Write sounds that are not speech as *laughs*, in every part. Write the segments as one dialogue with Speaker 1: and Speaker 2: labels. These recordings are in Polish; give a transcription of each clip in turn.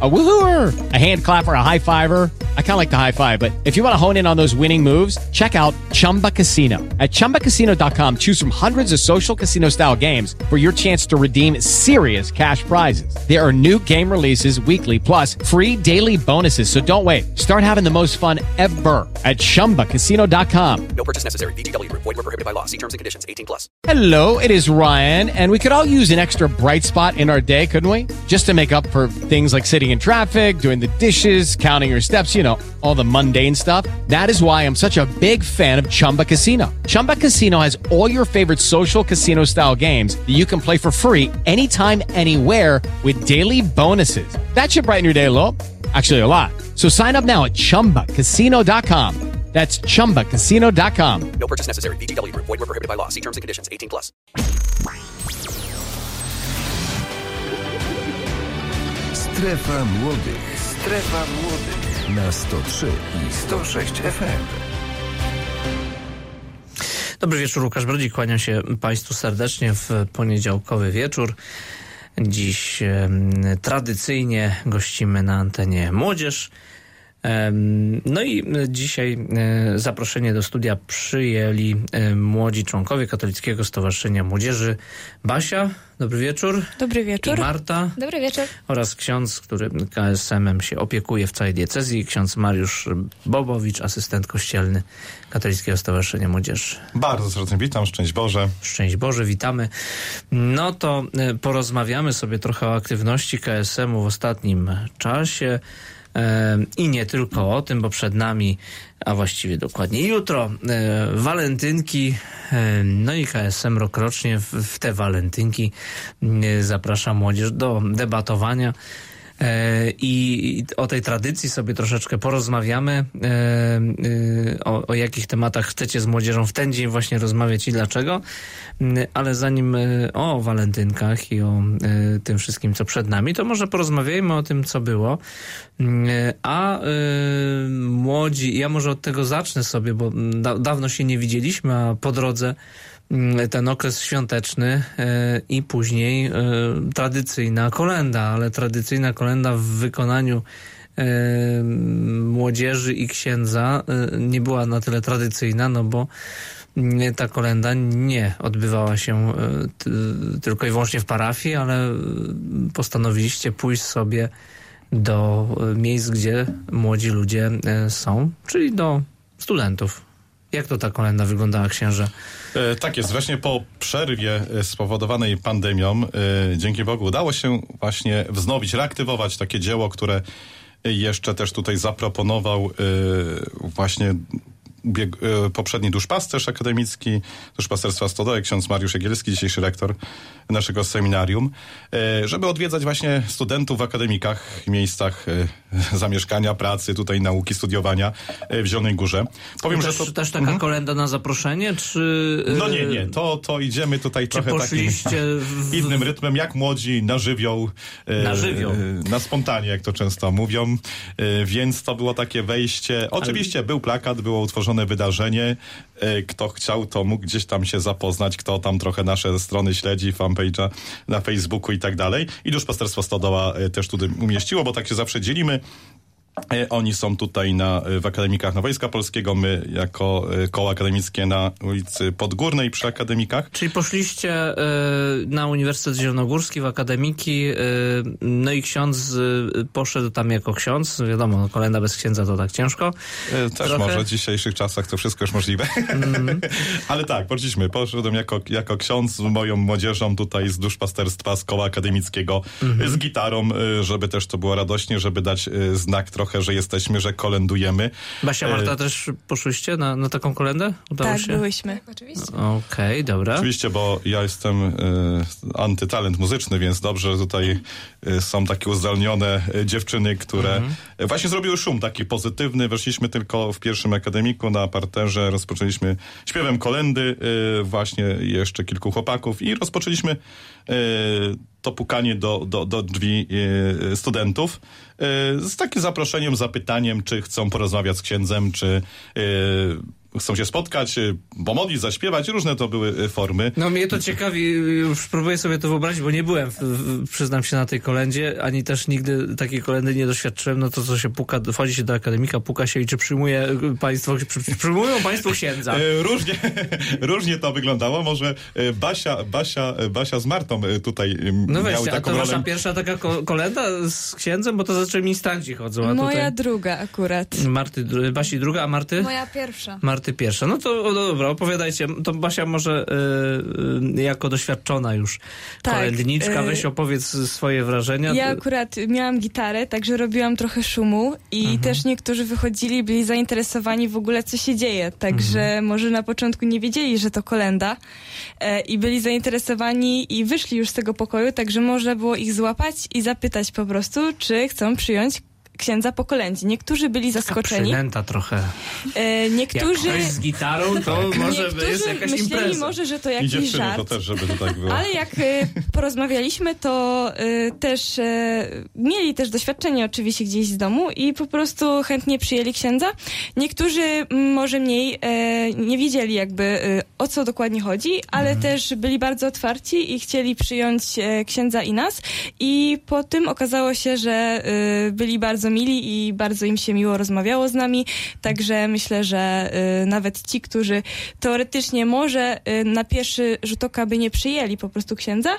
Speaker 1: A woohooer, a hand clapper, a high fiver. I kind of like the high five, but if you want to hone in on those winning moves, check out Chumba Casino. At ChumbaCasino.com, choose from hundreds of social casino style games for your chance to redeem serious cash prizes. There are new game releases weekly, plus free daily bonuses. So don't wait. Start having the most fun ever at ChumbaCasino.com.
Speaker 2: No purchase necessary. VGW. Void were prohibited by law. See terms and conditions. 18 plus.
Speaker 1: Hello, it is Ryan, and we could all use an extra bright spot in our day, couldn't we? Just to make up for things like sitting in traffic, doing the dishes, counting your steps, you know, all the mundane stuff. That is why I'm such a big fan of Chumba Casino. Chumba Casino has all your favorite social casino style games that you can play for free anytime, anywhere with daily bonuses. That should brighten your day a little. Actually, a lot. So sign up now at chumbacasino.com. That's chumbacasino.com.
Speaker 2: No purchase necessary. VGW. Void were prohibited by law. See terms and conditions. 18 plus.
Speaker 3: Strefa Młodych. Strefa Młodych. Na 103 i 106 FM.
Speaker 4: Dobry wieczór, Łukasz Brodzik. Kłaniam się Państwu serdecznie w poniedziałkowy wieczór. Dziś em, tradycyjnie gościmy na antenie młodzież. No i e, dzisiaj e, zaproszenie do studia przyjęli e, młodzi członkowie Katolickiego Stowarzyszenia Młodzieży. Basia, dobry wieczór.
Speaker 5: Dobry
Speaker 4: I
Speaker 5: wieczór.
Speaker 4: Marta
Speaker 5: Dobry wieczór.
Speaker 4: oraz ksiądz, który KSM-em się opiekuje w całej diecezji, ksiądz Mariusz Bobowicz, asystent kościelny Katolickiego Stowarzyszenia Młodzieży.
Speaker 6: Bardzo serdecznie witam, szczęść Boże.
Speaker 4: Szczęść Boże, witamy. No to porozmawiamy sobie trochę o aktywności KSM-u w ostatnim czasie. I nie tylko o tym, bo przed nami, a właściwie dokładnie jutro, e, walentynki. No i KSM rokrocznie w, te walentynki zaprasza młodzież do debatowania. E, I o tej tradycji sobie troszeczkę porozmawiamy. E, e, O, o jakich tematach chcecie z młodzieżą w ten dzień właśnie rozmawiać i dlaczego. Mm, Ale zanim o walentynkach i o tym wszystkim, co przed nami, to może porozmawiajmy o tym, co było. Mm, A młodzi, ja może od tego zacznę sobie, bo da, dawno się nie widzieliśmy, a po drodze mm, ten okres świąteczny e, i później e, tradycyjna kolenda, ale tradycyjna kolenda w wykonaniu e, młodzieży i księdza nie była na tyle tradycyjna, no bo mm, ta kolenda nie odbywała się tylko i wyłącznie w parafii, ale postanowiliście pójść sobie do miejsc, gdzie młodzi ludzie są, czyli do studentów. Jak to ta kolenda wyglądała, księże?
Speaker 6: E, tak jest, właśnie po przerwie e, spowodowanej pandemią, e, dzięki Bogu, udało się właśnie wznowić, reaktywować takie dzieło, które jeszcze też tutaj zaproponował e, właśnie bieg, e, poprzedni duszpasterz akademicki, duszpasterstwa Stodołek, ksiądz Mariusz Jagielski, dzisiejszy rektor naszego seminarium, e, żeby odwiedzać właśnie studentów w akademikach, miejscach *laughs* zamieszkania, pracy, tutaj nauki, studiowania e, w Zielonej Górze. Powiem,
Speaker 4: też,
Speaker 6: że to...
Speaker 4: też taka kolenda na zaproszenie, czy...
Speaker 6: No nie,
Speaker 4: e,
Speaker 6: nie, to, to idziemy tutaj trochę takim
Speaker 4: poszliście *laughs* w...
Speaker 6: innym rytmem, jak młodzi, na żywioł. e,
Speaker 4: Na żywioł.
Speaker 6: e, Na spontanie, jak to często mówią. E, Więc to było takie wejście. Oczywiście był plakat, było utworzone wydarzenie. E, Kto chciał, to mógł gdzieś tam się zapoznać, kto tam trochę nasze strony śledzi, fanpage'a na Facebooku i tak dalej. I Duszpasterstwo Stodoła e, też tutaj umieściło, bo tak się zawsze dzielimy. E, Oni są tutaj na, w Akademikach na Wojska Polskiego, my jako e, koło akademickie na ulicy Podgórnej przy Akademikach.
Speaker 4: Czyli poszliście e, na Uniwersytet Zielonogórski w akademiki, e, no i ksiądz e, poszedł tam jako ksiądz. Wiadomo, no, kolenda bez księdza to tak ciężko.
Speaker 6: E, Też
Speaker 4: Trochę-
Speaker 6: może w dzisiejszych czasach to wszystko już możliwe. *laughs* Ale tak, poszliśmy. Poszedłem jako, jako ksiądz z moją młodzieżą tutaj z duszpasterstwa, z koła akademickiego, z gitarą, e, żeby też to było radośnie, żeby dać e, znak trochę, że jesteśmy, że kolendujemy.
Speaker 4: Basia,
Speaker 6: E,
Speaker 4: Marta, też poszłyście na, na taką kolendę? Udało
Speaker 5: Tak,
Speaker 4: się?
Speaker 5: byłyśmy.
Speaker 7: Oczywiście.
Speaker 4: Okej, dobra.
Speaker 6: Oczywiście, bo ja jestem e, antytalent muzyczny, więc dobrze, że tutaj e, są takie uzdolnione e, dziewczyny, które e, właśnie zrobiły szum taki pozytywny. Weszliśmy tylko w pierwszym akademiku na parterze, rozpoczęliśmy śpiewem kolendy, e, właśnie jeszcze kilku chłopaków i rozpoczęliśmy e, to pukanie do, do, do drzwi e, studentów. E, z takim zaproszeniem, zapytaniem, czy chcą porozmawiać z księdzem, czy e, chcą się spotkać, y, pomodlić, zaśpiewać, różne to były y, formy.
Speaker 4: No mnie to ciekawi, już próbuję sobie to wyobrazić, bo nie byłem, przyznam się, na tej kolendzie, ani też nigdy takiej kolendy nie doświadczyłem, no to co się puka, wchodzi się do akademika, puka się i czy przyjmuje państwo, przy, przyjmują państwo księdza? *laughs*
Speaker 6: Różnie, *laughs* różnie to wyglądało. Może Basia, Basia, Basia z Martą tutaj
Speaker 4: No
Speaker 6: miały
Speaker 4: weźcie, a
Speaker 6: taką
Speaker 4: to wasza pierwsza taka ko- kolenda z księdzem, bo to zazwyczaj ministranci chodzą, a
Speaker 5: Moja
Speaker 4: tutaj...
Speaker 5: druga akurat.
Speaker 4: Marty, Basi druga, a Marty?
Speaker 7: Moja pierwsza.
Speaker 4: Marty pierwsza. No to no dobra, opowiadajcie. To Basia może y, y, jako doświadczona już
Speaker 5: Tak,
Speaker 4: kolędniczka,
Speaker 5: y,
Speaker 4: weź opowiedz swoje wrażenia.
Speaker 5: Ja akurat miałam gitarę, także robiłam trochę szumu i
Speaker 4: Mhm.
Speaker 5: też niektórzy wychodzili, byli zainteresowani w ogóle, co się dzieje. Także
Speaker 4: Mhm.
Speaker 5: może na początku nie wiedzieli, że to kolenda e, i byli zainteresowani i wyszli już z tego pokoju, także można było ich złapać i zapytać po prostu, czy chcą przyjąć księdza po kolędzie. Niektórzy byli zaskoczeni,
Speaker 4: przynęta trochę.
Speaker 5: e,
Speaker 4: Jak
Speaker 5: niektórzy...
Speaker 4: ktoś z gitarą, to może
Speaker 5: Niektórzy
Speaker 4: jest jakaś
Speaker 5: myśleli
Speaker 4: impreza.
Speaker 5: może, że to jakiś żart.
Speaker 6: to też, żeby to tak było.
Speaker 5: Ale jak y, porozmawialiśmy, to y, też y, mieli też doświadczenie oczywiście gdzieś z domu i po prostu chętnie przyjęli księdza. Niektórzy może mniej e, nie wiedzieli jakby o co dokładnie chodzi, ale też byli bardzo otwarci i chcieli przyjąć e, księdza i nas. I po tym okazało się, że byli bardzo mili i bardzo im się miło rozmawiało z nami. Także myślę, że y, nawet ci, którzy teoretycznie może y, na pierwszy rzut oka by nie przyjęli po prostu księdza,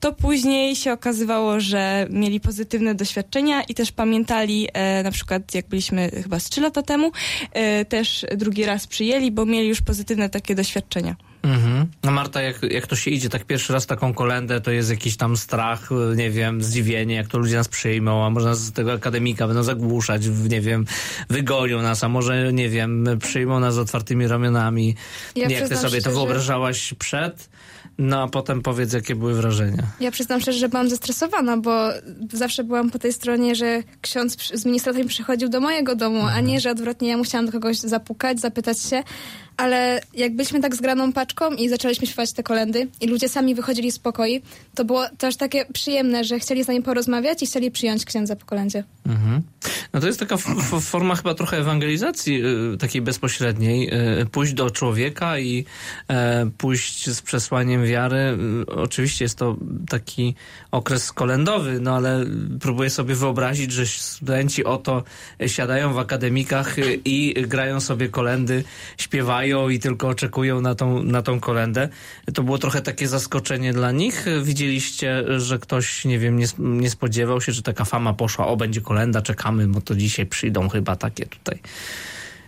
Speaker 5: to później się okazywało, że mieli pozytywne doświadczenia i też pamiętali, e, na przykład jak byliśmy chyba z trzy lata temu, e, też drugi raz przyjęli, bo mieli już pozytywne takie doświadczenia.
Speaker 4: Mhm. No Marta, jak, jak to się idzie tak pierwszy raz taką kolendę, to jest jakiś tam strach, nie wiem, zdziwienie, jak to ludzie nas przyjmą, a może nas z tego akademika będą zagłuszać, nie wiem, wygonią nas, a może, nie wiem, przyjmą nas z otwartymi ramionami.
Speaker 7: Ja
Speaker 4: jak ty sobie to wyobrażałaś przed, no a potem powiedz, jakie były wrażenia.
Speaker 7: Ja przyznam szczerze, że byłam zestresowana, bo zawsze byłam po tej stronie, że ksiądz z ministratem przychodził do mojego domu, a nie, że odwrotnie ja musiałam do kogoś zapukać, zapytać się. Ale jak byliśmy tak zgraną paczką i zaczęliśmy śpiewać te kolendy i ludzie sami wychodzili z pokoi, to było też takie przyjemne, że chcieli z nami porozmawiać i chcieli przyjąć księdza po kolendzie.
Speaker 4: Mhm. No to jest taka forma chyba trochę ewangelizacji y, takiej bezpośredniej. Y, pójść do człowieka i e, pójść z przesłaniem wiary. Y, oczywiście jest to taki okres kolendowy, no ale próbuję sobie wyobrazić, że studenci oto siadają w akademikach y, i grają sobie kolendy, śpiewają i tylko oczekują na tą, na tą kolendę. To było trochę takie zaskoczenie dla nich. Widzieliście, że ktoś, nie wiem, nie, nie spodziewał się, że taka fama poszła, o będzie kolenda, czekamy, bo to dzisiaj przyjdą chyba takie tutaj.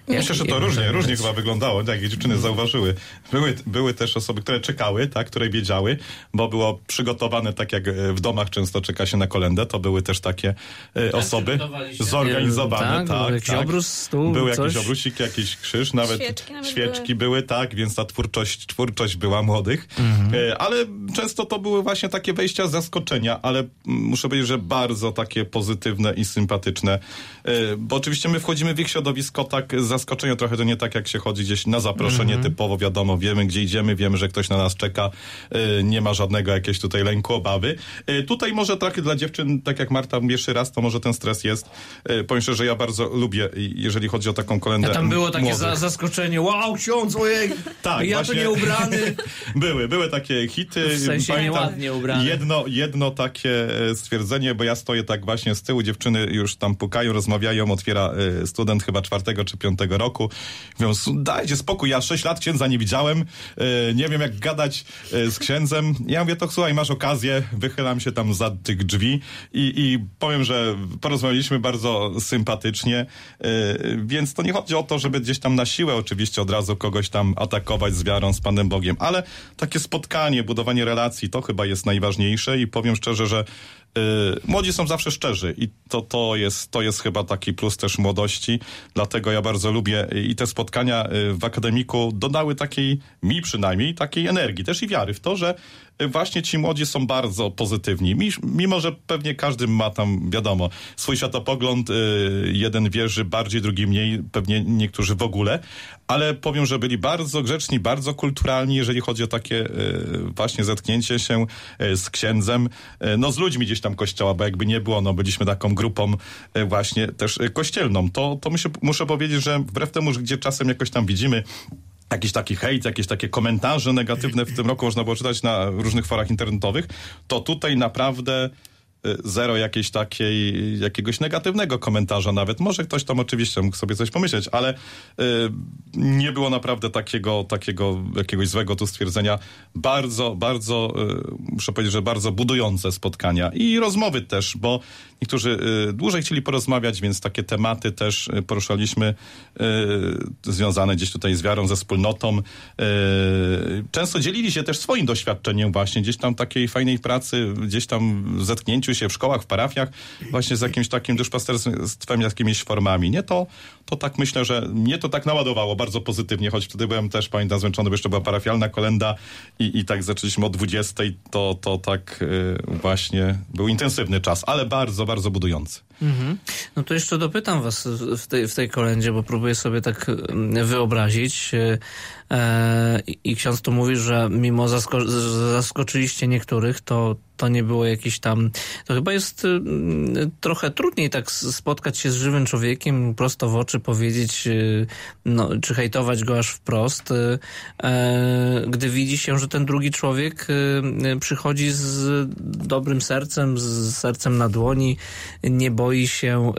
Speaker 6: Myślę, że to różnie, różnie chyba wyglądało, tak jak dziewczyny zauważyły. Były, były też osoby, które czekały, tak, które wiedziały, bo było przygotowane tak jak e, w domach często czeka się na kolendę, to były też takie e, osoby
Speaker 4: przygotowaliście?
Speaker 6: zorganizowane,
Speaker 4: Tak,
Speaker 6: tak,
Speaker 4: był jakiś
Speaker 6: tak.
Speaker 4: obrus, stół,
Speaker 6: Był
Speaker 4: coś?
Speaker 6: jakiś obrusik, jakiś krzyż, nawet
Speaker 7: Świeczki nawet
Speaker 6: świeczki były. tak, więc ta twórczość, twórczość była młodych.
Speaker 4: Mhm.
Speaker 6: E, Ale często to były właśnie takie wejścia z zaskoczenia, ale muszę powiedzieć, że bardzo takie pozytywne i sympatyczne. E, Bo oczywiście my wchodzimy w ich środowisko tak z zaskoczenia, trochę to nie tak jak się chodzi gdzieś na zaproszenie
Speaker 4: Mhm.
Speaker 6: typowo, wiadomo, wiemy gdzie idziemy, wiemy, że ktoś na nas czeka, e, nie ma żadnego jakiegoś tutaj lęku, obawy. E, Tutaj może trochę dla dziewczyn, tak jak Marta pierwszy raz, to może ten stres jest. E, Powiem szczerze, że ja bardzo lubię, jeżeli chodzi o taką kolendę
Speaker 4: A tam było takie za, zaskoczenie, wow, ksiądz, ojej,
Speaker 6: Tak,
Speaker 4: ja
Speaker 6: właśnie.
Speaker 4: tu nie ubrany. *laughs*
Speaker 6: były, były takie hity.
Speaker 4: W sensie
Speaker 6: Pamiętam
Speaker 4: nieładnie ubrane.
Speaker 6: Jedno, jedno takie e, stwierdzenie, bo ja stoję tak właśnie z tyłu, dziewczyny już tam pukają, rozmawiają, otwiera e, student chyba czwartego czy piątego roku. Mówią, "Su- dajcie spokój, ja sześć lat księdza nie widziałem, e, nie wiem jak gadać e, z księdzem. Ja mówię, to słuchaj, masz okazję, wychylam się tam za tych drzwi i, i powiem, że porozmawialiśmy bardzo sympatycznie, e, więc to nie chodzi o to, żeby gdzieś tam na siłę oczywiście od razu kogoś tam atakować z wiarą, z Panem Bogiem, ale takie spotkanie, budowanie relacji, to chyba jest najważniejsze i powiem szczerze, że młodzi są zawsze szczerzy i to, to, jest, to jest chyba taki plus też młodości, dlatego ja bardzo lubię i te spotkania y, w akademiku dodały takiej, mi przynajmniej, takiej energii też i wiary w to, że y, właśnie ci młodzi są bardzo pozytywni. Mimo, że pewnie każdy ma tam, wiadomo, swój światopogląd, y, jeden wierzy bardziej, drugi mniej, pewnie niektórzy w ogóle, ale powiem, że byli bardzo grzeczni, bardzo kulturalni, jeżeli chodzi o takie y, właśnie zetknięcie się y, z księdzem, no z ludźmi gdzieś tam kościoła, bo jakby nie było, no byliśmy taką grupą właśnie też kościelną. To, to muszę, muszę powiedzieć, że wbrew temu, że gdzie czasem jakoś tam widzimy jakiś taki hejt, jakieś takie komentarze negatywne w tym roku można było czytać na różnych forach internetowych, to tutaj naprawdę zero jakiejś takiej, jakiegoś negatywnego komentarza nawet. Może ktoś tam oczywiście mógł sobie coś pomyśleć, ale y, nie było naprawdę takiego, takiego jakiegoś złego tu stwierdzenia. Bardzo, bardzo, y, muszę powiedzieć, że bardzo budujące spotkania i rozmowy też, bo niektórzy y, dłużej chcieli porozmawiać, więc takie tematy też y, poruszaliśmy y, związane gdzieś tutaj z wiarą, ze wspólnotą. Y, często dzielili się też swoim doświadczeniem właśnie gdzieś tam takiej fajnej pracy, gdzieś tam w zetknięciu się w szkołach, w parafiach, właśnie z jakimś takim duszpasterstwem, jakimiś formami. Nie to, to tak myślę, że mnie to tak naładowało bardzo pozytywnie, choć wtedy byłem też, pamiętam, zmęczony, bo jeszcze była parafialna kolenda i, i tak zaczęliśmy o 20, to, to tak y, właśnie był intensywny czas, ale bardzo, bardzo budujący.
Speaker 4: Mhm. No to jeszcze dopytam was w tej, w tej kolendzie, bo próbuję sobie tak mm, wyobrazić. E, i- ksiądz tu mówi, że mimo zasko- zaskoczyliście niektórych, to, to nie było jakieś tam... To chyba jest mm, trochę trudniej tak spotkać się z żywym człowiekiem, prosto w oczy powiedzieć, y, no, czy hejtować go aż wprost, y, e, gdy widzi się, że ten drugi człowiek y, y, przychodzi z dobrym sercem, z sercem na dłoni, nie boi się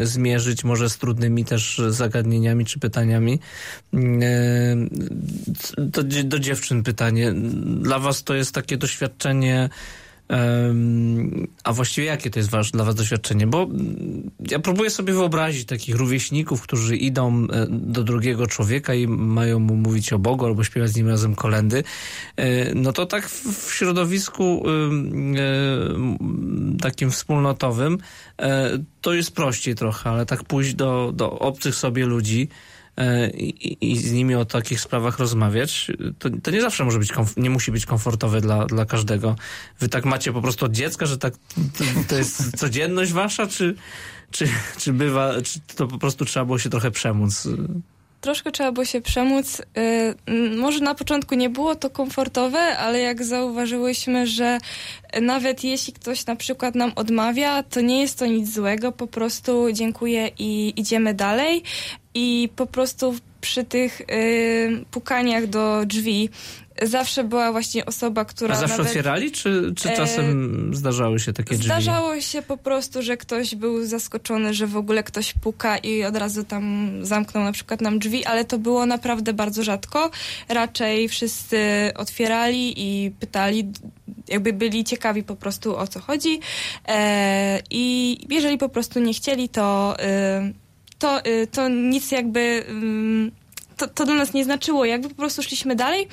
Speaker 4: y, zmierzyć może z trudnymi też zagadnieniami czy pytaniami. Do, do dziewczyn pytanie. Dla was to jest takie doświadczenie A właściwie jakie to jest dla was doświadczenie? Bo mm, ja próbuję sobie wyobrazić takich rówieśników, którzy idą e, do drugiego człowieka i mają mu mówić o Bogu albo śpiewać z nim razem kolendy. E, No to tak w środowisku e, takim wspólnotowym to jest prościej trochę, ale tak pójść do, do obcych sobie ludzi i, i z nimi o takich sprawach rozmawiać, to, to nie zawsze może być, komf- nie musi być komfortowe dla, dla każdego. Wy tak macie po prostu od dziecka, że tak to, to jest *laughs* codzienność wasza, czy, czy, czy bywa, czy to po prostu trzeba było się trochę przemóc?
Speaker 5: Troszkę trzeba było się przemóc. Y, może na początku nie było to komfortowe, ale jak zauważyłyśmy, że nawet jeśli ktoś na przykład nam odmawia, to nie jest to nic złego, po prostu dziękuję i idziemy dalej. I po prostu przy tych y, pukaniach do drzwi zawsze była właśnie osoba, która
Speaker 4: A zawsze
Speaker 5: nawet...
Speaker 4: otwierali, czy, czy
Speaker 5: E,
Speaker 4: czasem zdarzały się takie drzwi?
Speaker 5: Zdarzało się po prostu, że ktoś był zaskoczony, że w ogóle ktoś puka i od razu tam zamknął na przykład nam drzwi, ale to było naprawdę bardzo rzadko. Raczej wszyscy otwierali i pytali, jakby byli ciekawi po prostu o co chodzi. E, I jeżeli po prostu nie chcieli, to, y, to, y, to nic jakby. ym, to, to dla nas nie znaczyło, jakby po prostu szliśmy dalej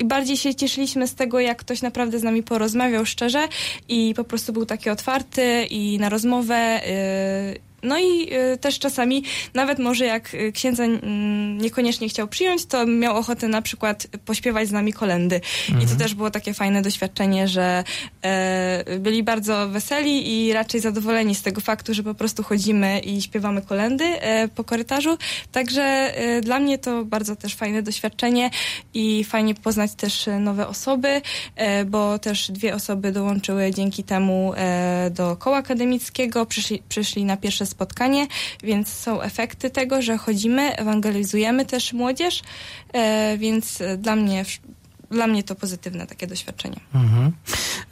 Speaker 5: i bardziej się cieszyliśmy z tego, jak ktoś naprawdę z nami porozmawiał szczerze i po prostu był taki otwarty i na rozmowę. Yy, no i y, też czasami, nawet może jak y, księdza mm, niekoniecznie chciał przyjąć, to miał ochotę na przykład pośpiewać z nami kolendy. I to też było takie fajne doświadczenie, że e, byli bardzo weseli i raczej zadowoleni z tego faktu, że po prostu chodzimy i śpiewamy kolendy e, po korytarzu. Także e, dla mnie to bardzo też fajne doświadczenie i fajnie poznać też nowe osoby, bo też dwie osoby dołączyły dzięki temu do koła akademickiego, przyszli, przyszli na pierwsze spotkanie, więc są efekty tego, że chodzimy, ewangelizujemy też młodzież, e, więc dla mnie dla mnie to pozytywne takie doświadczenie.
Speaker 4: Mhm.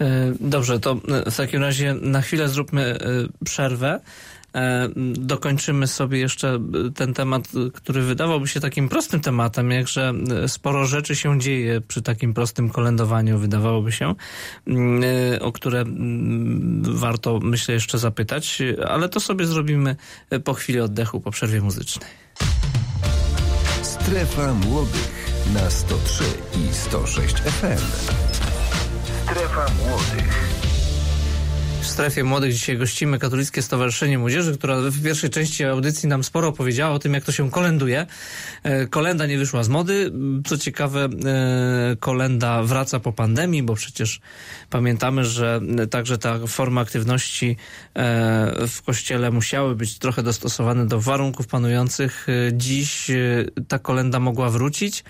Speaker 4: E, Dobrze, to w takim razie na chwilę zróbmy e, przerwę. E, Dokończymy sobie jeszcze e, ten temat, który wydawałby się takim prostym tematem, jakże e, sporo rzeczy się dzieje przy takim prostym kolędowaniu, wydawałoby się, mm, o które mm, warto, myślę, jeszcze zapytać, ale to sobie zrobimy po chwili oddechu, po przerwie muzycznej.
Speaker 3: Strefa Młodych na 103 i 106 FM. Strefa Młodych.
Speaker 4: W strefie młodych dzisiaj gościmy Katolickie Stowarzyszenie Młodzieży, która w pierwszej części audycji nam sporo opowiedziała o tym, jak to się kolenduje. E, Kolenda nie wyszła z mody. Co ciekawe, e, kolenda wraca po pandemii, bo przecież pamiętamy, że także ta forma aktywności e, w kościele musiały być trochę dostosowane do warunków panujących. Dziś ta kolenda mogła wrócić.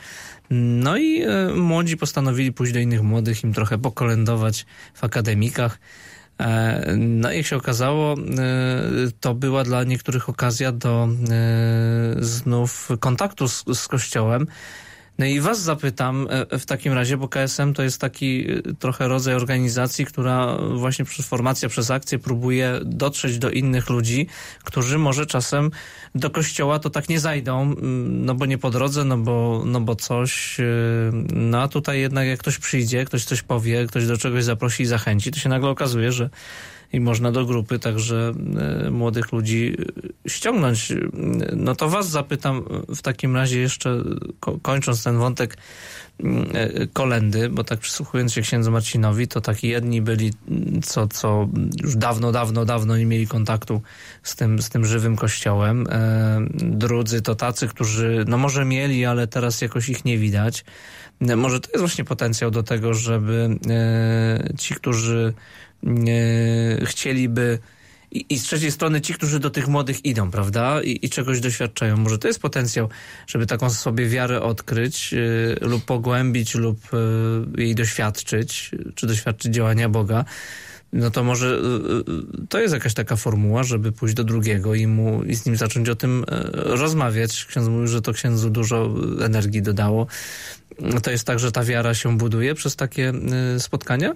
Speaker 4: No i młodzi postanowili pójść do innych młodych, im trochę pokolędować w akademikach. E, No i jak się okazało, e, to była dla niektórych okazja do e, znów kontaktu z, z Kościołem. No i was zapytam e, w takim razie, bo KSM to jest taki e, trochę rodzaj organizacji, która właśnie przez formacja, przez akcję próbuje dotrzeć do innych ludzi, którzy może czasem do kościoła to tak nie zajdą, no bo nie po drodze, no bo, no bo coś. e, No a tutaj jednak jak ktoś przyjdzie, ktoś coś powie, ktoś do czegoś zaprosi i zachęci, to się nagle okazuje, że i można do grupy także e, młodych ludzi e, ściągnąć. E, No to was zapytam w takim razie jeszcze, ko- kończąc ten wątek mm, kolendy, bo tak przysłuchując się księdzu Marcinowi, to taki jedni byli, mm, co, co już dawno, dawno, dawno nie mieli kontaktu z tym, z tym żywym kościołem. Drudzy to tacy, którzy no może mieli, ale teraz jakoś ich nie widać. Może to jest właśnie potencjał do tego, żeby ci, którzy chcieliby i, I z trzeciej strony ci, którzy do tych młodych idą, prawda? I, I czegoś doświadczają. Może to jest potencjał, żeby taką sobie wiarę odkryć y, lub pogłębić, lub y, jej doświadczyć, czy doświadczyć działania Boga. No to może to jest jakaś taka formuła, żeby pójść do drugiego i, mu, i z nim zacząć o tym rozmawiać. Ksiądz mówił, że to księdzu dużo energii dodało. To jest tak, że ta wiara się buduje przez takie spotkania?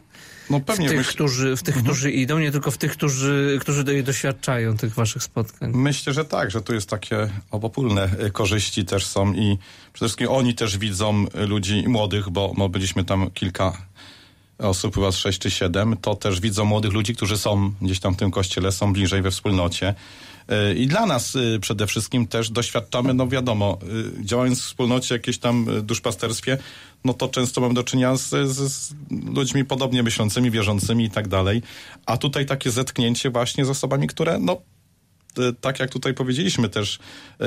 Speaker 6: No
Speaker 4: w
Speaker 6: pewnie
Speaker 4: tych,
Speaker 6: myśl,
Speaker 4: którzy, w tych którzy idą, nie tylko w tych, którzy, którzy do- doświadczają tych waszych spotkań.
Speaker 6: myślę, że tak, że tu jest takie obopólne y, korzyści też są i przede wszystkim oni też widzą ludzi młodych, bo, bo byliśmy tam kilka osób, chyba z sześć czy siedem, to też widzą młodych ludzi, którzy są gdzieś tam w tym kościele, są bliżej we wspólnocie. I dla nas y, przede wszystkim też doświadczamy, no wiadomo, y, działając w wspólnocie, jakieś tam y, duszpasterstwie, no to często mamy do czynienia z, z, z ludźmi podobnie myślącymi, wierzącymi i tak dalej. A tutaj takie zetknięcie właśnie z osobami, które no tak jak tutaj powiedzieliśmy też e,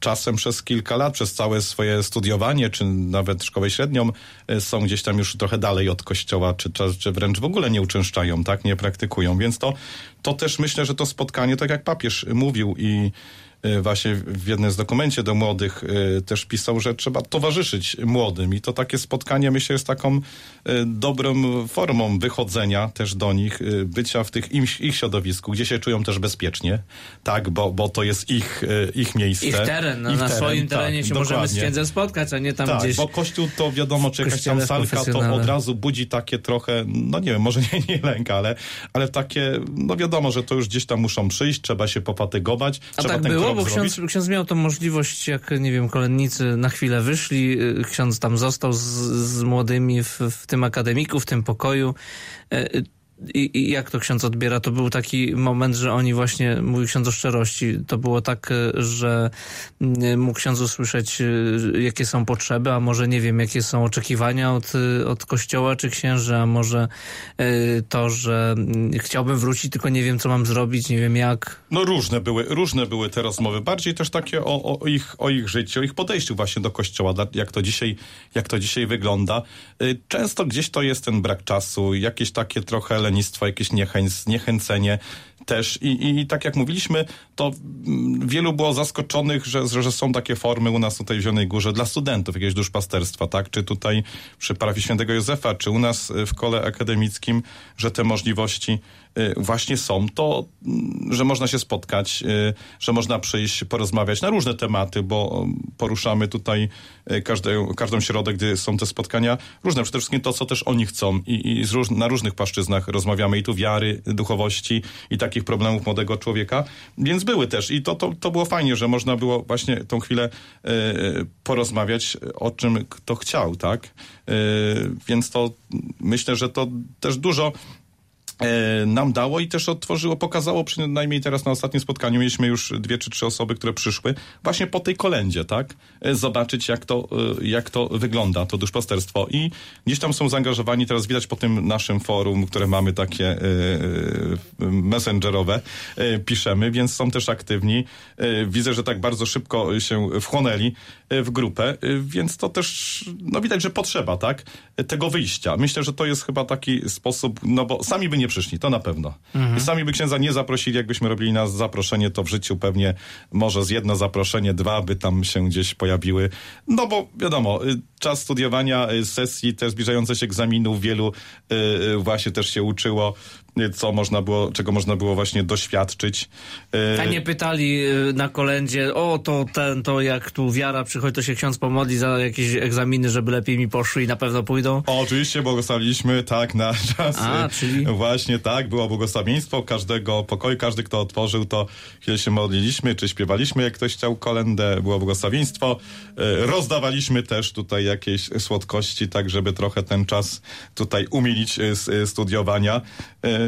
Speaker 6: czasem przez kilka lat, przez całe swoje studiowanie, czy nawet szkołę średnią, e, są gdzieś tam już trochę dalej od kościoła, czy, czy, wręcz w ogóle nie uczęszczają, tak, nie praktykują. Więc to, to też myślę, że to spotkanie, tak jak papież mówił i e, właśnie w jednym z dokumencie do młodych e, też pisał, że trzeba towarzyszyć młodym i to takie spotkanie myślę jest taką e, dobrą formą wychodzenia też do nich, bycia w tych ich, ich środowisku, gdzie się czują też bezpiecznie, tak, bo, bo to jest ich, ich miejsce.
Speaker 4: Ich teren, no,
Speaker 6: Ich
Speaker 4: na
Speaker 6: teren,
Speaker 4: swoim terenie
Speaker 6: tak,
Speaker 4: się możemy z
Speaker 6: dokładnie.
Speaker 4: księdzem spotkać, a nie tam
Speaker 6: Tak,
Speaker 4: gdzieś.
Speaker 6: bo kościół to wiadomo, czy jakaś tam salka, to od razu budzi takie trochę, no nie wiem, może nie, nie lęk, ale, ale takie, no wiadomo, że to już gdzieś tam muszą przyjść, trzeba się pofatygować,
Speaker 4: A
Speaker 6: trzeba
Speaker 4: tak
Speaker 6: ten
Speaker 4: było,
Speaker 6: krok
Speaker 4: bo ksiądz, ksiądz miał tą możliwość, jak nie wiem, kolennicy na chwilę wyszli, y, ksiądz tam został z, z młodymi w, w tym akademiku, w tym pokoju. E, I, I jak to ksiądz odbiera? To był taki moment, że oni właśnie, mówi ksiądz o szczerości, to było tak, y, że y, mógł ksiądz usłyszeć, y, jakie są potrzeby, a może nie wiem, jakie są oczekiwania od, y, od kościoła czy księży, a może to, że y, chciałbym wrócić, tylko nie wiem, co mam zrobić, nie wiem jak.
Speaker 6: No różne były, różne były te rozmowy, bardziej też takie o, o, ich, o ich życiu, o ich podejściu właśnie do kościoła, jak to dzisiaj, jak to dzisiaj wygląda. Często gdzieś to jest ten brak czasu, jakieś takie trochę lenistwo, jakieś niechęć, zniechęcenie też I, i, tak jak mówiliśmy, to mm, wielu było zaskoczonych, że, że są takie formy u nas tutaj w Zielonej Górze dla studentów, jakiegoś duszpasterstwa, tak? Czy tutaj przy parafii świętego Józefa, czy u nas w kole akademickim, że te możliwości właśnie są, to mm, że można się spotkać, y, że można przyjść, porozmawiać na różne tematy, bo um, poruszamy tutaj y, każdą, każdą środę, gdy są te spotkania, różne, przede wszystkim to, co też oni chcą i, i róż, na różnych płaszczyznach rozmawiamy i tu wiary, duchowości i takich problemów młodego człowieka, więc były też i to, to, to było fajnie, że można było właśnie tą chwilę y, porozmawiać o czym kto chciał, tak? Y, więc to myślę, że to też dużo nam dało i też otworzyło, pokazało przynajmniej teraz na ostatnim spotkaniu mieliśmy już dwie czy trzy osoby, które przyszły właśnie po tej kolendzie, tak? E, Zobaczyć jak to, e, jak to wygląda, to duszpasterstwo i gdzieś tam są zaangażowani, teraz widać po tym naszym forum, które mamy takie e, e, messengerowe, e, piszemy, więc są też aktywni. E, Widzę, że tak bardzo szybko się wchłonęli e, w grupę, e, więc to też, no widać, że potrzeba, tak? E, Tego wyjścia. Myślę, że to jest chyba taki sposób, no bo sami by nie przyszli, to na pewno. I sami by księdza nie zaprosili, jakbyśmy robili nas zaproszenie, to w życiu pewnie może z jedno zaproszenie, dwa by tam się gdzieś pojawiły. No bo wiadomo, y, czas studiowania, y, sesji, też zbliżające się egzaminów, wielu y, właśnie też się uczyło, co można było, czego można było właśnie doświadczyć. Y,
Speaker 4: A nie pytali y, na kolędzie, o to ten, to jak tu wiara przychodzi, to się ksiądz pomodli za jakieś egzaminy, żeby lepiej mi poszły i na pewno pójdą.
Speaker 6: O, Oczywiście błogosławiliśmy, tak, na *laughs* czas.
Speaker 4: A,
Speaker 6: y,
Speaker 4: czyli-
Speaker 6: Właśnie tak, było błogosławieństwo każdego pokoju, każdy, kto otworzył, to chwilę się modliliśmy, czy śpiewaliśmy, jak ktoś chciał kolendę, było błogosławieństwo. Y, Rozdawaliśmy też tutaj jakieś słodkości, tak, żeby trochę ten czas tutaj umilić y, z y, studiowania.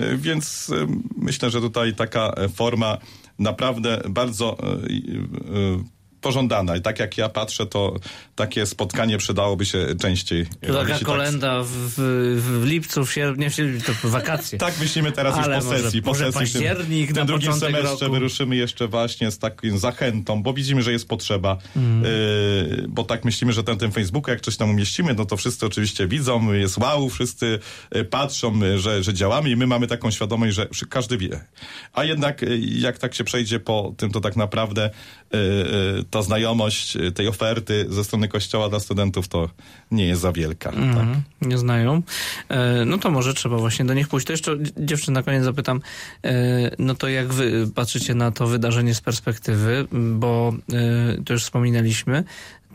Speaker 6: Y, Więc y, myślę, że tutaj taka e, forma naprawdę bardzo pożądana. I tak jak ja patrzę, to takie spotkanie przydałoby się częściej.
Speaker 4: To taka
Speaker 6: tak-
Speaker 4: kolenda w, w, lipcu, w sierpniu, to wakacje. *laughs*
Speaker 6: Tak myślimy teraz
Speaker 4: Ale
Speaker 6: już po
Speaker 4: może-
Speaker 6: sesji. po
Speaker 4: może
Speaker 6: sesji w tym- drugim semestrze
Speaker 4: roku.
Speaker 6: wyruszymy jeszcze właśnie z taką zachętą, bo widzimy, że jest potrzeba.
Speaker 4: Mm.
Speaker 6: Yy, bo tak myślimy, że ten, ten Facebook, jak coś tam umieścimy, no to wszyscy oczywiście widzą, jest wow, wszyscy y, patrzą, y, że, że działamy i my mamy taką świadomość, że każdy wie. A jednak y, jak tak się przejdzie po tym, to tak naprawdę y, y, ta znajomość y, tej oferty ze strony Kościoła dla studentów to nie jest za wielka. Tak?
Speaker 4: Mhm, nie znają. E, no to może trzeba właśnie do nich pójść. To jeszcze dziewczyn na koniec zapytam, e, no to jak wy patrzycie na to wydarzenie z perspektywy, bo e, to już wspominaliśmy,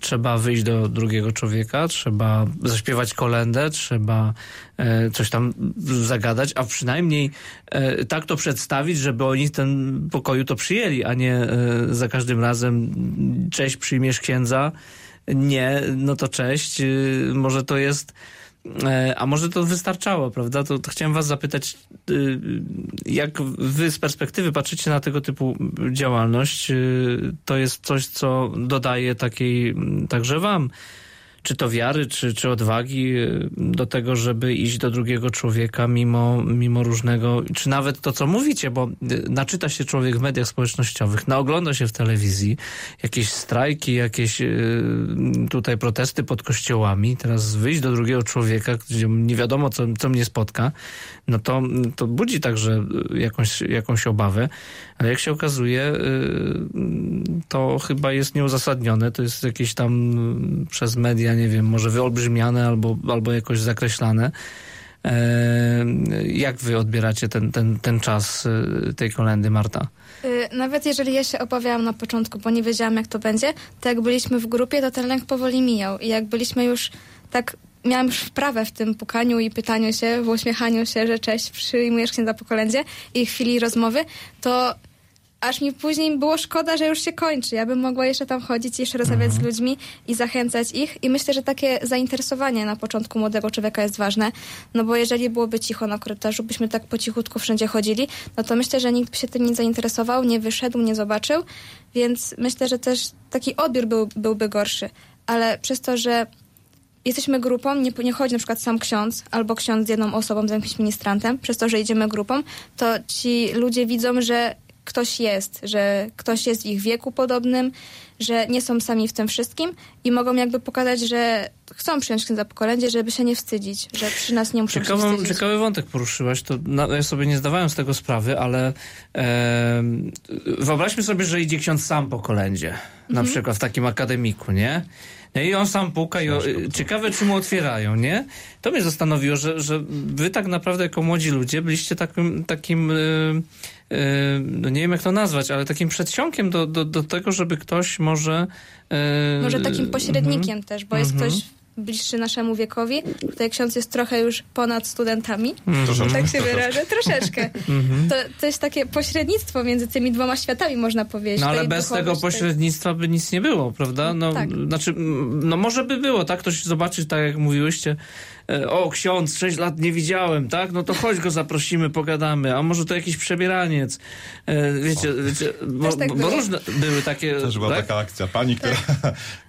Speaker 4: trzeba wyjść do drugiego człowieka, trzeba zaśpiewać kolendę, trzeba e, coś tam zagadać, a przynajmniej e, tak to przedstawić, żeby oni w tym pokoju to przyjęli, a nie e, za każdym razem cześć, przyjmiesz księdza, nie, no to cześć. y, Może to jest. E, A może to wystarczało, prawda? To, to chciałem Was zapytać, y, jak Wy z perspektywy patrzycie na tego typu działalność? Y, To jest coś, co dodaje takiej także Wam, czy to wiary, czy, czy odwagi y, do tego, żeby iść do drugiego człowieka mimo, mimo różnego, czy nawet to, co mówicie, bo y, naczyta się człowiek w mediach społecznościowych, naogląda się w telewizji, jakieś strajki, jakieś y, tutaj protesty pod kościołami, teraz wyjść do drugiego człowieka, gdzie nie wiadomo, co, co mnie spotka, no to, to budzi także jakąś, jakąś obawę, ale jak się okazuje, to chyba jest nieuzasadnione, to jest jakieś tam przez media, nie wiem, może wyolbrzymiane albo, albo jakoś zakreślane. E, Jak wy odbieracie ten, ten, ten czas y, tej kolendy, Marta?
Speaker 7: Y, Nawet jeżeli ja się obawiałam na początku, bo nie wiedziałam jak to będzie, to jak byliśmy w grupie, to ten lęk powoli mijał. I jak byliśmy już tak, miałam już wprawę w tym pukaniu i pytaniu się, w uśmiechaniu się, że cześć, przyjmujesz księdza po kolędzie i chwili rozmowy, to aż mi później było szkoda, że już się kończy. Ja bym mogła jeszcze tam chodzić, jeszcze rozmawiać z ludźmi i zachęcać ich. I myślę, że takie zainteresowanie na początku młodego człowieka jest ważne, no bo jeżeli byłoby cicho na korytarzu, byśmy tak po cichutku wszędzie chodzili, no to myślę, że nikt by się tym nie zainteresował, nie wyszedł, nie zobaczył, więc myślę, że też taki odbiór był, byłby gorszy. Ale przez to, że jesteśmy grupą, nie, nie chodzi na przykład sam ksiądz albo ksiądz z jedną osobą, z jakimś ministrantem, przez to, że idziemy grupą, to ci ludzie widzą, że ktoś jest, że ktoś jest w ich wieku podobnym, że nie są sami w tym wszystkim i mogą jakby pokazać, że chcą przyjąć księdza po kolędzie, żeby się nie wstydzić, że przy nas nie muszą się
Speaker 4: Ciekawą,
Speaker 7: wstydzić.
Speaker 4: ciekawy wątek poruszyłaś. To na, ja sobie nie zdawałem z tego sprawy, ale e, wyobraźmy sobie, że idzie ksiądz sam po kolędzie. Na przykład w takim akademiku, nie? No i on sam puka i o, ciekawe, czy mu otwierają, nie? To mnie zastanowiło, że, że wy tak naprawdę jako młodzi ludzie byliście takim, takim no nie wiem jak to nazwać, ale takim przedsionkiem do, do, do tego, żeby ktoś może... y,
Speaker 7: Może takim pośrednikiem
Speaker 4: mhm.
Speaker 7: też, bo jest
Speaker 4: Mhm.
Speaker 7: ktoś bliższy naszemu wiekowi. Tutaj ksiądz jest trochę już ponad studentami.
Speaker 6: Troszeczkę,
Speaker 7: Tak się wyrażę, troszeczkę.
Speaker 4: Mhm.
Speaker 7: To, to jest takie pośrednictwo między tymi dwoma światami, można powiedzieć.
Speaker 4: No ale bez tego pośrednictwa by nic nie było, prawda? No,
Speaker 7: Tak.
Speaker 4: Znaczy, no może by było, tak? Ktoś zobaczyć, tak jak mówiłyście, o ksiądz, sześć lat nie widziałem, tak? No to chodź go zaprosimy, pogadamy, a może to jakiś przebieraniec. E, Wiecie, wiecie bo,
Speaker 7: tak
Speaker 4: bo różne były takie...
Speaker 6: Też była
Speaker 4: tak?
Speaker 6: taka akcja. Pani, która *laughs*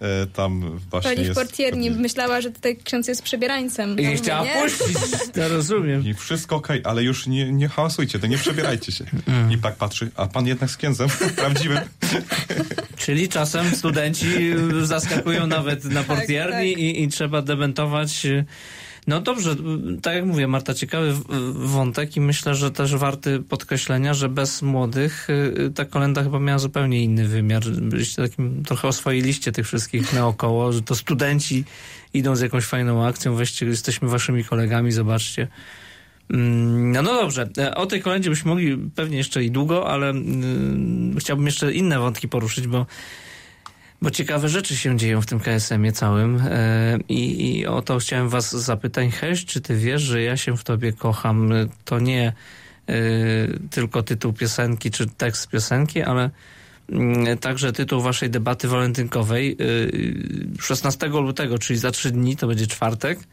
Speaker 6: e, tam właśnie
Speaker 7: Pani w
Speaker 6: jest...
Speaker 7: portierni myślała, że tutaj ksiądz jest przebierańcem.
Speaker 4: I
Speaker 7: mówię,
Speaker 4: chciała
Speaker 7: nie.
Speaker 4: puścić, *laughs* ja rozumiem.
Speaker 6: I wszystko okej, ale już nie, nie hałasujcie, to nie przebierajcie się.
Speaker 4: Mm.
Speaker 6: I tak patrzy, a pan jednak z księdzem *laughs* prawdziwym.
Speaker 4: Czyli czasem studenci zaskakują nawet na portierni
Speaker 7: tak.
Speaker 4: I, i trzeba dementować. No dobrze, tak jak mówię, Marta, ciekawy wątek i myślę, że też warty podkreślenia, że bez młodych y, y, ta kolenda chyba miała zupełnie inny wymiar. Byliście takim trochę oswoiliście tych wszystkich naokoło, że to studenci idą z jakąś fajną akcją, weźcie, jesteśmy waszymi kolegami, zobaczcie. Mm, No, no dobrze, E, o tej kolendzie byśmy mogli pewnie jeszcze i długo, ale mm, chciałbym jeszcze inne wątki poruszyć, bo, bo ciekawe rzeczy się dzieją w tym KSM-ie całym e, i, i o to chciałem was zapytać. Heś, czy ty wiesz, że ja się w tobie kocham? E, To nie e, tylko tytuł piosenki czy tekst piosenki, ale mm, także tytuł waszej debaty walentynkowej. E, 16 lutego, czyli za trzy dni, to będzie czwartek, e,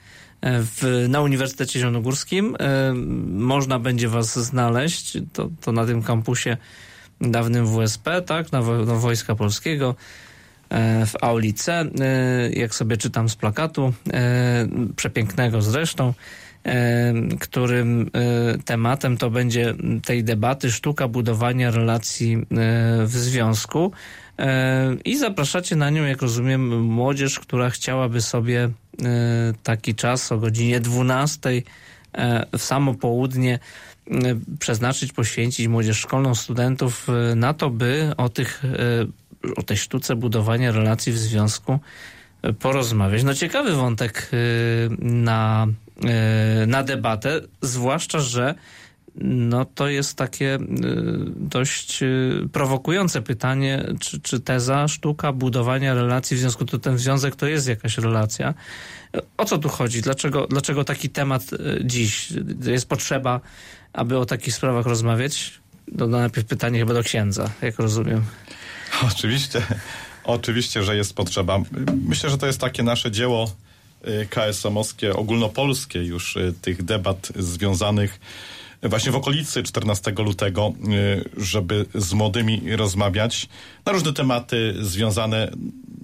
Speaker 4: w, na Uniwersytecie Zielonogórskim. E, Można będzie was znaleźć, to, to na tym kampusie dawnym WSP, tak, na, na Wojska Polskiego e, w auli C, e, jak sobie czytam z plakatu, e, przepięknego zresztą, e, którym e, tematem to będzie tej debaty sztuka budowania relacji e, w związku. E, I zapraszacie na nią, jak rozumiem, młodzież, która chciałaby sobie e, taki czas o godzinie 12 e, w samo południe e, przeznaczyć, poświęcić młodzież szkolną, studentów e, na to, by o tych, e, o tej sztuce budowania relacji w związku e, porozmawiać. No ciekawy wątek e, na, e, na debatę, zwłaszcza, że no to jest takie dość prowokujące pytanie, czy, czy teza, sztuka budowania relacji w związku, to ten związek to jest jakaś relacja. O co tu chodzi? Dlaczego, dlaczego taki temat dziś? Jest potrzeba, aby o takich sprawach rozmawiać? No najpierw pytanie chyba do księdza, jak rozumiem. *laughs*
Speaker 6: Oczywiście, oczywiście, że jest potrzeba. Myślę, że to jest takie nasze dzieło y, KSM-owskie, ogólnopolskie już y, tych debat związanych właśnie w okolicy 14 lutego, y, żeby z młodymi rozmawiać na różne tematy związane,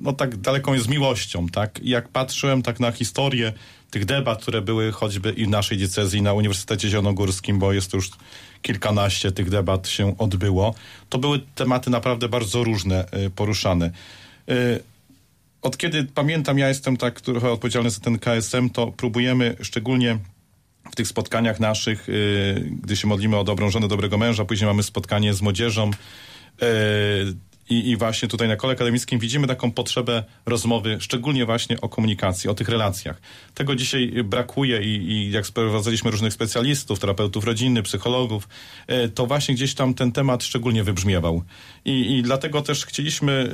Speaker 6: no tak daleką jest miłością, tak? Jak patrzyłem tak na historię tych debat, które były choćby i w naszej diecezji, na Uniwersytecie Zielonogórskim, bo jest już kilkanaście tych debat się odbyło, to były tematy naprawdę bardzo różne y, poruszane. Y, Od kiedy pamiętam, ja jestem tak trochę odpowiedzialny za ten KSM, to próbujemy szczególnie w tych spotkaniach naszych, y, gdy się modlimy o dobrą żonę, dobrego męża, później mamy spotkanie z młodzieżą y, i, i właśnie tutaj na kole akademickim widzimy taką potrzebę rozmowy, szczególnie właśnie o komunikacji, o tych relacjach. Tego dzisiaj brakuje i, i jak sprowadzaliśmy różnych specjalistów, terapeutów rodzinnych, psychologów, y, to właśnie gdzieś tam ten temat szczególnie wybrzmiewał. I, i dlatego też chcieliśmy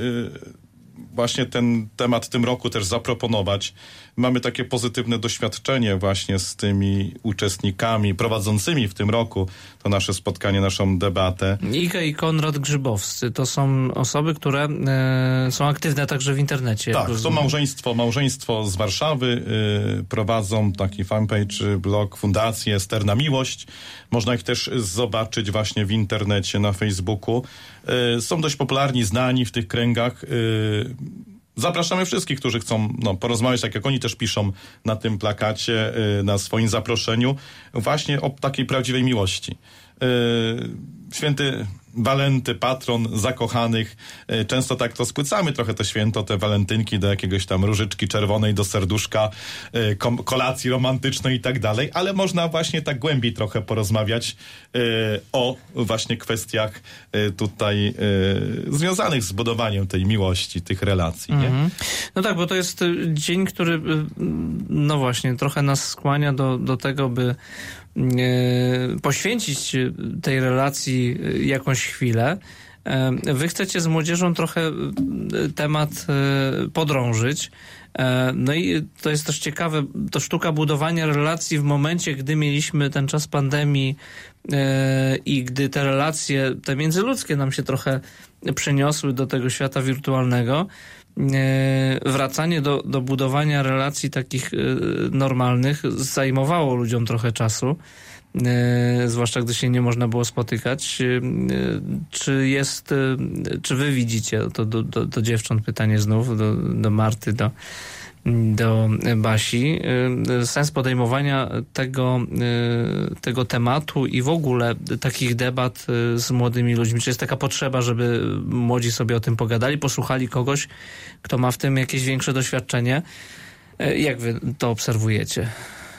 Speaker 6: właśnie ten temat w tym roku też zaproponować. Mamy takie pozytywne doświadczenie właśnie z tymi uczestnikami prowadzącymi w tym roku to nasze spotkanie, naszą debatę.
Speaker 4: Iga i Konrad Grzybowscy to są osoby, które e, są aktywne także w internecie.
Speaker 6: Tak, to małżeństwo, małżeństwo z Warszawy y, prowadzą taki fanpage, blog, fundację Sterna Miłość. Można ich też zobaczyć właśnie w internecie, na Facebooku. Y, są dość popularni, znani w tych kręgach. Zapraszamy wszystkich, którzy chcą no, porozmawiać, tak jak oni też piszą na tym plakacie, y, na swoim zaproszeniu, właśnie o takiej prawdziwej miłości. Y, święty Walenty, patron zakochanych. Y, Często tak to spłycamy trochę to święto, te walentynki do jakiegoś tam różyczki czerwonej, do serduszka, kom- kolacji romantycznej i tak dalej, ale można właśnie tak głębiej trochę porozmawiać y, o właśnie kwestiach tutaj związanych z budowaniem tej miłości, tych relacji.
Speaker 4: Mhm. No tak, bo to jest dzień, który, no właśnie, trochę nas skłania do, do tego, by poświęcić y, tej relacji y, jakąś chwilę. E, Wy chcecie z młodzieżą trochę temat podrążyć. E, No i to jest też ciekawe, to sztuka budowania relacji w momencie, gdy mieliśmy ten czas pandemii e, i gdy te relacje, te międzyludzkie nam się trochę przeniosły do tego świata wirtualnego, wracanie do, do budowania relacji takich e, normalnych zajmowało ludziom trochę czasu. E, zwłaszcza gdy się nie można było spotykać. E, Czy jest, e, czy wy widzicie, to do, do, do dziewcząt pytanie znów, do, do Marty, do, do Basi, e, sens podejmowania tego, e, tego tematu i w ogóle takich debat e, z młodymi ludźmi? Czy jest taka potrzeba, żeby młodzi sobie o tym pogadali, posłuchali kogoś, kto ma w tym jakieś większe doświadczenie? Jak wy to obserwujecie?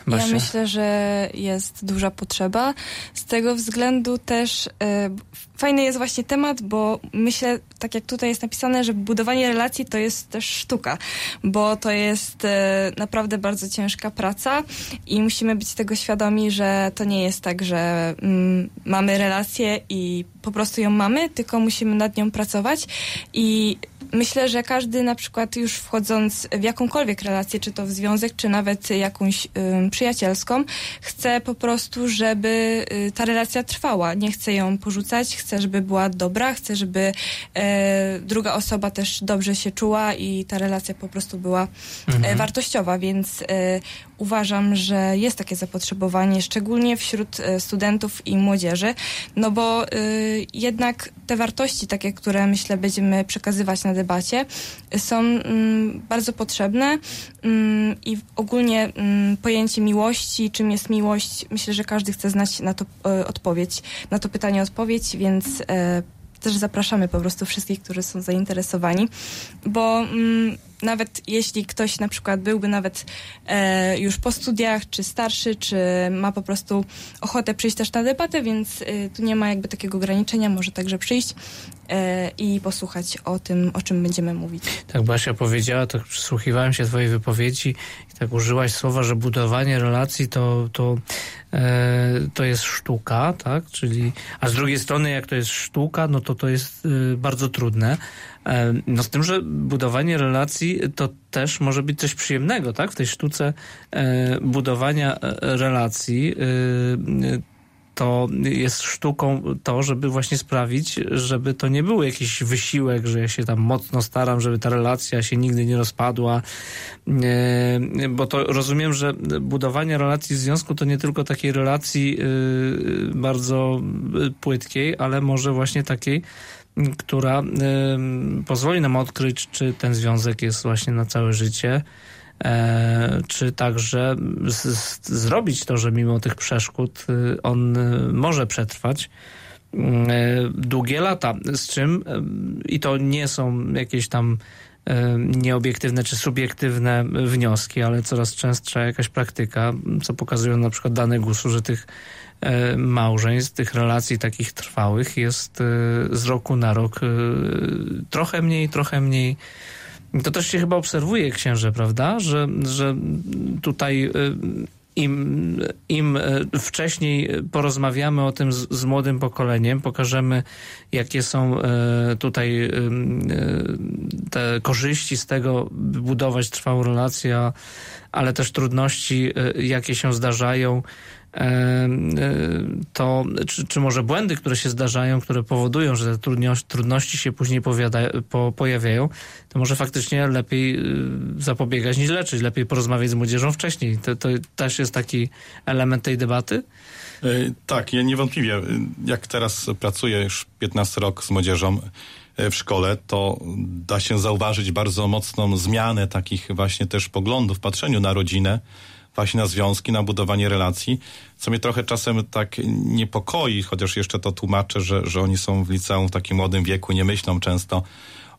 Speaker 4: Basia?
Speaker 5: Ja myślę, że jest duża potrzeba. Z tego względu też e, fajny jest właśnie temat, bo myślę, tak jak tutaj jest napisane, że budowanie relacji to jest też sztuka, bo to jest e, naprawdę bardzo ciężka praca i musimy być tego świadomi, że to nie jest tak, że mm, mamy relację i po prostu ją mamy, tylko musimy nad nią pracować i myślę, że każdy na przykład już wchodząc w jakąkolwiek relację, czy to w związek, czy nawet jakąś ym, przyjacielską, chce po prostu, żeby y, ta relacja trwała. Nie chce ją porzucać, chce, żeby była dobra, chce, żeby e, druga osoba też dobrze się czuła i ta relacja po prostu była e, wartościowa, więc e, uważam, że jest takie zapotrzebowanie, szczególnie wśród e, studentów i młodzieży, no bo y, jednak te wartości, takie, które myślę będziemy przekazywać na debacie, są mm, bardzo potrzebne mm, i ogólnie mm, pojęcie miłości, czym jest miłość, myślę, że każdy chce znać na to e, odpowiedź, na to pytanie odpowiedź, więc e, też zapraszamy po prostu wszystkich, którzy są zainteresowani, bo mm, nawet jeśli ktoś na przykład byłby nawet e, już po studiach, czy starszy, czy ma po prostu ochotę przyjść też na debatę, więc e, tu nie ma jakby takiego ograniczenia, może także przyjść e, i posłuchać o tym, o czym będziemy mówić.
Speaker 4: Tak Basia powiedziała, tak przysłuchiwałem się twojej wypowiedzi i tak użyłaś słowa, że budowanie relacji to, to, to jest sztuka, tak? Czyli, a z drugiej strony jak to jest sztuka, no to to jest e, bardzo trudne. E, no z tym, że budowanie relacji to też może być coś przyjemnego, tak? W tej sztuce e, budowania e, relacji e, to jest sztuką to, żeby właśnie sprawić, żeby to nie był jakiś wysiłek, że ja się tam mocno staram, żeby ta relacja się nigdy nie rozpadła, E, bo to rozumiem, że budowanie relacji w związku to nie tylko takiej relacji e, bardzo płytkiej, ale może właśnie takiej, która e, pozwoli nam odkryć, czy ten związek jest właśnie na całe życie, czy także zrobić to, że mimo tych przeszkód y, on y, może przetrwać y, długie lata, z czym i to nie są jakieś tam nieobiektywne czy subiektywne wnioski, ale coraz częstsza jakaś praktyka, co pokazują na przykład dane GUS-u, że tych e, małżeństw, tych relacji takich trwałych jest e, z roku na rok e, trochę mniej, trochę mniej. To też się chyba obserwuje, księże, prawda? Że, że tutaj e, im, im e, wcześniej porozmawiamy o tym z, z młodym pokoleniem, pokażemy, jakie są e, tutaj te korzyści z tego, budować trwałą relację, ale też trudności, jakie się zdarzają, to czy, czy może błędy, które się zdarzają, które powodują, że te trudności, się później po, pojawiają, to może faktycznie lepiej y, zapobiegać niż leczyć, lepiej porozmawiać z młodzieżą wcześniej. To, to też jest taki element tej debaty?
Speaker 6: E, Tak, ja niewątpliwie, e, jak teraz pracuję już 15 rok z młodzieżą e, w szkole, to da się zauważyć bardzo mocną zmianę takich właśnie też poglądów, patrzeniu na rodzinę, właśnie na związki, na budowanie relacji, co mnie trochę czasem tak niepokoi, chociaż jeszcze to tłumaczę, że, że oni są w liceum w takim młodym wieku, nie myślą często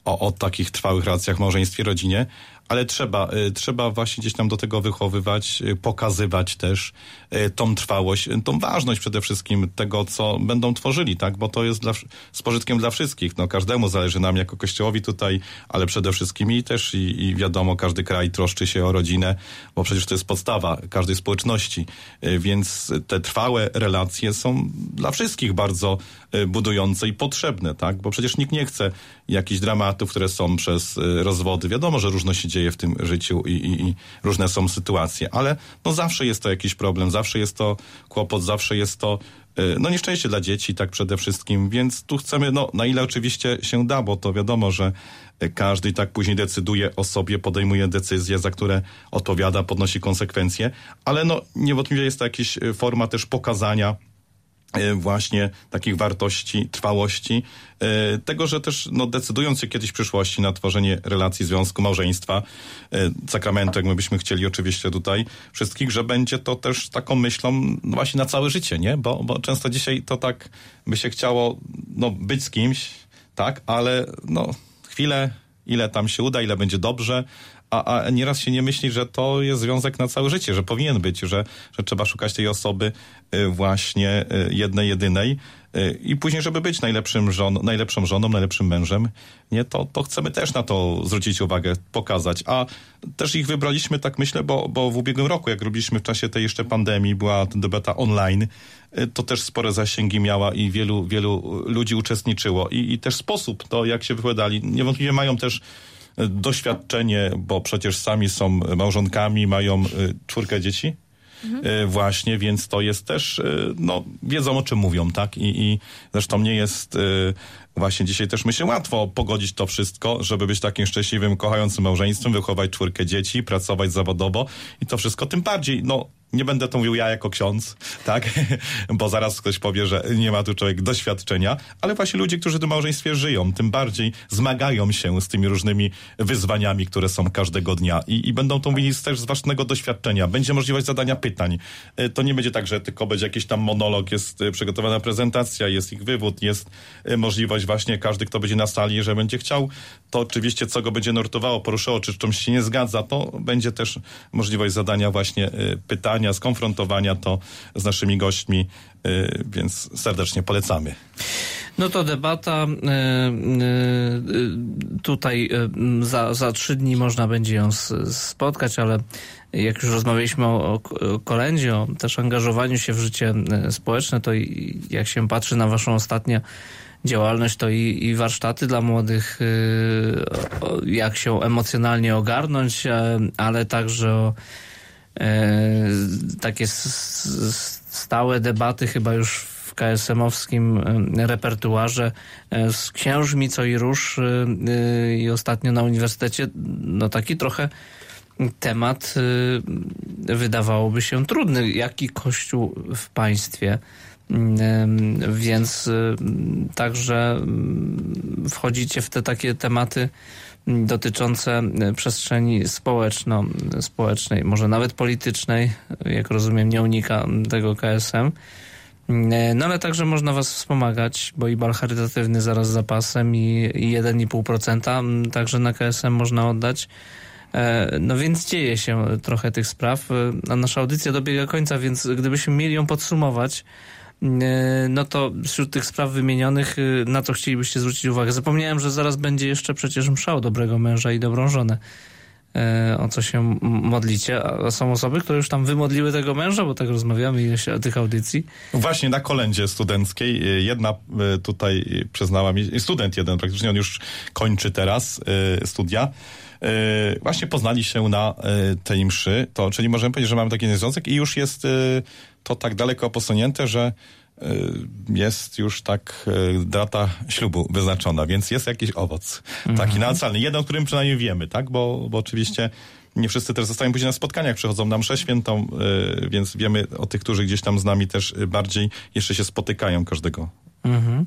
Speaker 6: o, o takich trwałych relacjach, małżeństwie, rodzinie, ale trzeba, y, trzeba właśnie gdzieś tam do tego wychowywać, y, pokazywać też y, tą trwałość, tą ważność przede wszystkim tego, co będą tworzyli, tak? Bo to jest dla, z pożytkiem dla wszystkich. No, każdemu zależy nam jako kościołowi tutaj, ale przede wszystkim i też i, i wiadomo, każdy kraj troszczy się o rodzinę, bo przecież to jest podstawa każdej społeczności. Więc te trwałe relacje są dla wszystkich bardzo budujące i potrzebne, tak? Bo przecież nikt nie chce jakichś dramatów, które są przez rozwody. Wiadomo, że różno się dzieje w tym życiu i, i, i różne są sytuacje, ale no zawsze jest to jakiś problem, zawsze jest to kłopot, zawsze jest to y, no nieszczęście dla dzieci, tak przede wszystkim, więc tu chcemy, no na ile oczywiście się da, bo to wiadomo, że y, każdy i tak później decyduje o sobie, podejmuje decyzje, za które odpowiada, podnosi konsekwencje, ale no niewątpliwie jest to jakaś y, forma też pokazania właśnie takich wartości, trwałości, e, tego, że też no, decydując się kiedyś w przyszłości na tworzenie relacji, związku, małżeństwa, e, sakramentu, jak my byśmy chcieli oczywiście tutaj wszystkich, że będzie to też taką myślą no, właśnie na całe życie, nie? Bo, bo często dzisiaj to tak by się chciało no, być z kimś, tak, ale no chwilę, ile tam się uda, ile będzie dobrze, a, a nieraz się nie myśli, że to jest związek na całe życie, że powinien być, że, że trzeba szukać tej osoby y, właśnie y, jednej, jedynej y, i później, żeby być najlepszym żon, najlepszą żoną, najlepszym mężem, nie, to, to chcemy też na to zwrócić uwagę, pokazać. A też ich wybraliśmy, tak myślę, bo, bo w ubiegłym roku, jak robiliśmy w czasie tej jeszcze pandemii, była ta debata online, to też spore zasięgi miała i wielu, wielu ludzi uczestniczyło. I, i też sposób, to jak się wypowiadali, niewątpliwie mają też doświadczenie, bo przecież sami są małżonkami, mają y, czwórkę dzieci. Y, Właśnie, więc to jest też, y, no, wiedzą o czym mówią, tak? I, i zresztą nie jest właśnie dzisiaj też myślę łatwo pogodzić to wszystko, żeby być takim szczęśliwym, kochającym małżeństwem, wychować czwórkę dzieci, pracować zawodowo i to wszystko tym bardziej, no, nie będę to mówił ja jako ksiądz, tak? *laughs* Bo zaraz ktoś powie, że nie ma tu człowiek doświadczenia, ale właśnie ludzie, którzy w tym małżeństwie żyją, tym bardziej zmagają się z tymi różnymi wyzwaniami, które są każdego dnia i, i będą to mówili też z własnego doświadczenia. Będzie możliwość zadania pytań. Y, To nie będzie tak, że tylko będzie jakiś tam monolog, jest y, przygotowana prezentacja, jest ich wywód, jest y, możliwość właśnie każdy, kto będzie na sali, że będzie chciał, to oczywiście co go będzie nurtowało, poruszało, czy czymś się nie zgadza, to będzie też możliwość zadania właśnie y, pytania, skonfrontowania to z naszymi gośćmi, y, więc serdecznie polecamy.
Speaker 4: No to debata. e, e, Tutaj za, za trzy dni można będzie ją spotkać, ale jak już rozmawialiśmy o, o kolędzie, o też angażowaniu się w życie społeczne, to jak się patrzy na waszą ostatnią działalność, to i, i warsztaty dla młodych, jak się emocjonalnie ogarnąć, e, ale także o takie s- s- stałe debaty chyba już w KSM-owskim e, repertuarze e, z księżmi co i róż e, e, i ostatnio na uniwersytecie no taki trochę temat e, wydawałoby się trudny. Jaki kościół w państwie? Więc e, także wchodzicie w te takie tematy dotyczące e, przestrzeni społeczno, społecznej, może nawet politycznej, jak rozumiem, nie unika tego KSM. E, No ale także można was wspomagać, bo i bal charytatywny zaraz za pasem i, i 1,5% m, także na KSM można oddać. E, No więc dzieje się trochę tych spraw, a nasza audycja dobiega końca, więc gdybyśmy mieli ją podsumować, no to wśród tych spraw wymienionych, e, na co chcielibyście zwrócić uwagę? Zapomniałem, że zaraz będzie jeszcze przecież mszał dobrego męża i dobrą żonę. E, O co się modlicie? A są osoby, które już tam wymodliły tego męża, bo tak rozmawiamy ileś tych audycji.
Speaker 6: Właśnie na kolędzie studenckiej y, jedna y, tutaj y, przyznała mi, student jeden praktycznie, on już kończy teraz y, studia, y, właśnie poznali się na y, tej mszy, to, czyli możemy powiedzieć, że mamy taki związek i już jest y, to tak daleko posunięte, że y, jest już tak y, data ślubu wyznaczona, więc jest jakiś owoc taki namacalny. Jeden, o którym przynajmniej wiemy, tak? Bo, bo oczywiście nie wszyscy też zostają później na spotkaniach, przychodzą na mszę świętą, y, więc wiemy o tych, którzy gdzieś tam z nami też bardziej jeszcze się spotykają każdego
Speaker 4: Mhm.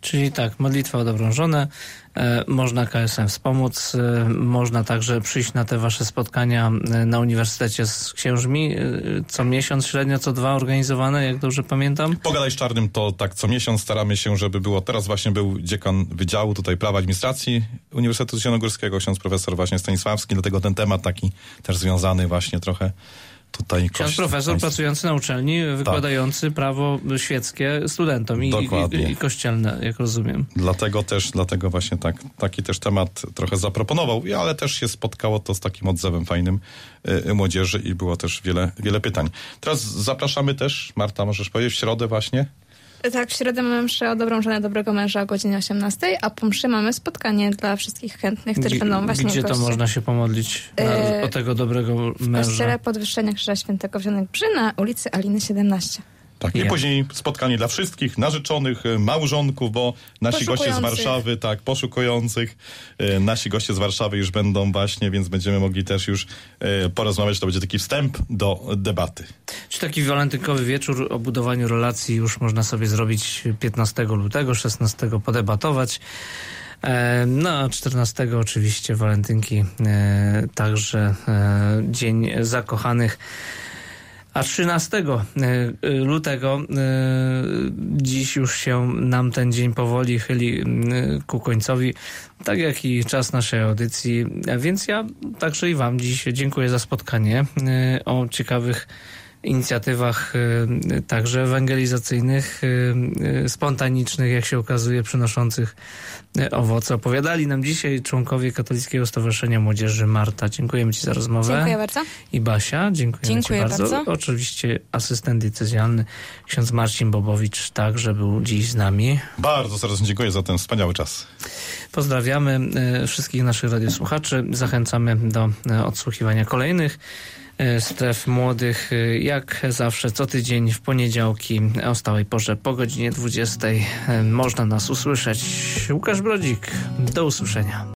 Speaker 4: Czyli tak, modlitwa o dobrą żonę, e, można KSM wspomóc, e, można także przyjść na te wasze spotkania e, na uniwersytecie z księżmi, e, co miesiąc, średnio co dwa organizowane, jak dobrze pamiętam.
Speaker 6: Pogadaj z Czarnym to tak co miesiąc staramy się, żeby było. Teraz właśnie był dziekan Wydziału tutaj Prawa Administracji Uniwersytetu Zielonogórskiego, ksiądz profesor właśnie Stanisławski, dlatego ten temat taki też związany właśnie trochę tutaj.
Speaker 4: Ksiądz profesor
Speaker 6: państwa.
Speaker 4: pracujący na uczelni, wykładający prawo świeckie studentom i, i, i kościelne, jak rozumiem.
Speaker 6: Dlatego też, dlatego właśnie tak, taki też temat trochę zaproponował, ale też się spotkało to z takim odzewem fajnym y, młodzieży i było też wiele, wiele pytań. Teraz zapraszamy też, Marta, możesz powiedzieć, w środę właśnie
Speaker 7: Tak, w środę mamy mszę o dobrą żonę dobrego męża o godzinie 18, a po mszy mamy spotkanie dla wszystkich chętnych, którzy
Speaker 4: Gdzie-
Speaker 7: będą właśnie
Speaker 4: Gdzie to można się pomodlić na,
Speaker 7: E,
Speaker 4: o tego dobrego
Speaker 7: W
Speaker 4: męża?
Speaker 7: kościele Podwyższenia Krzyża Świętego w Zielonych Brzy na ulicy Aliny 17.
Speaker 6: Tak, i później spotkanie dla wszystkich narzeczonych, e, małżonków, bo nasi goście z. Warszawy, tak, poszukujących, e, nasi goście z Warszawy już będą właśnie, więc będziemy mogli też już e, porozmawiać. To będzie taki wstęp do debaty.
Speaker 4: Czy taki walentynkowy wieczór o budowaniu relacji już można sobie zrobić 15 lutego, 16 podebatować. E, No, a 14 oczywiście walentynki, e, także e, Dzień Zakochanych. A 13 e, lutego, e, dziś już się nam ten dzień powoli chyli ku końcowi, tak jak i czas naszej audycji. Więc ja także i Wam dziś dziękuję za spotkanie e, o ciekawych inicjatywach e, także ewangelizacyjnych, e, e, spontanicznych, jak się okazuje, przynoszących owoce. Opowiadali nam dzisiaj członkowie Katolickiego Stowarzyszenia Młodzieży Marta. Dziękujemy Ci za rozmowę.
Speaker 7: Dziękuję bardzo.
Speaker 4: I Basia, dziękuję
Speaker 5: Dziękuję
Speaker 4: Ci bardzo.
Speaker 5: bardzo.
Speaker 4: Oczywiście asystent diecezjalny ksiądz Marcin Bobowicz także był dziś z nami.
Speaker 6: Bardzo serdecznie dziękuję za ten wspaniały czas.
Speaker 4: Pozdrawiamy wszystkich naszych radiosłuchaczy. Zachęcamy do odsłuchiwania kolejnych stref młodych. E, Jak zawsze co tydzień w poniedziałki o stałej porze po godzinie 20 e, można nas usłyszeć. Łukasz Brodzik, do usłyszenia.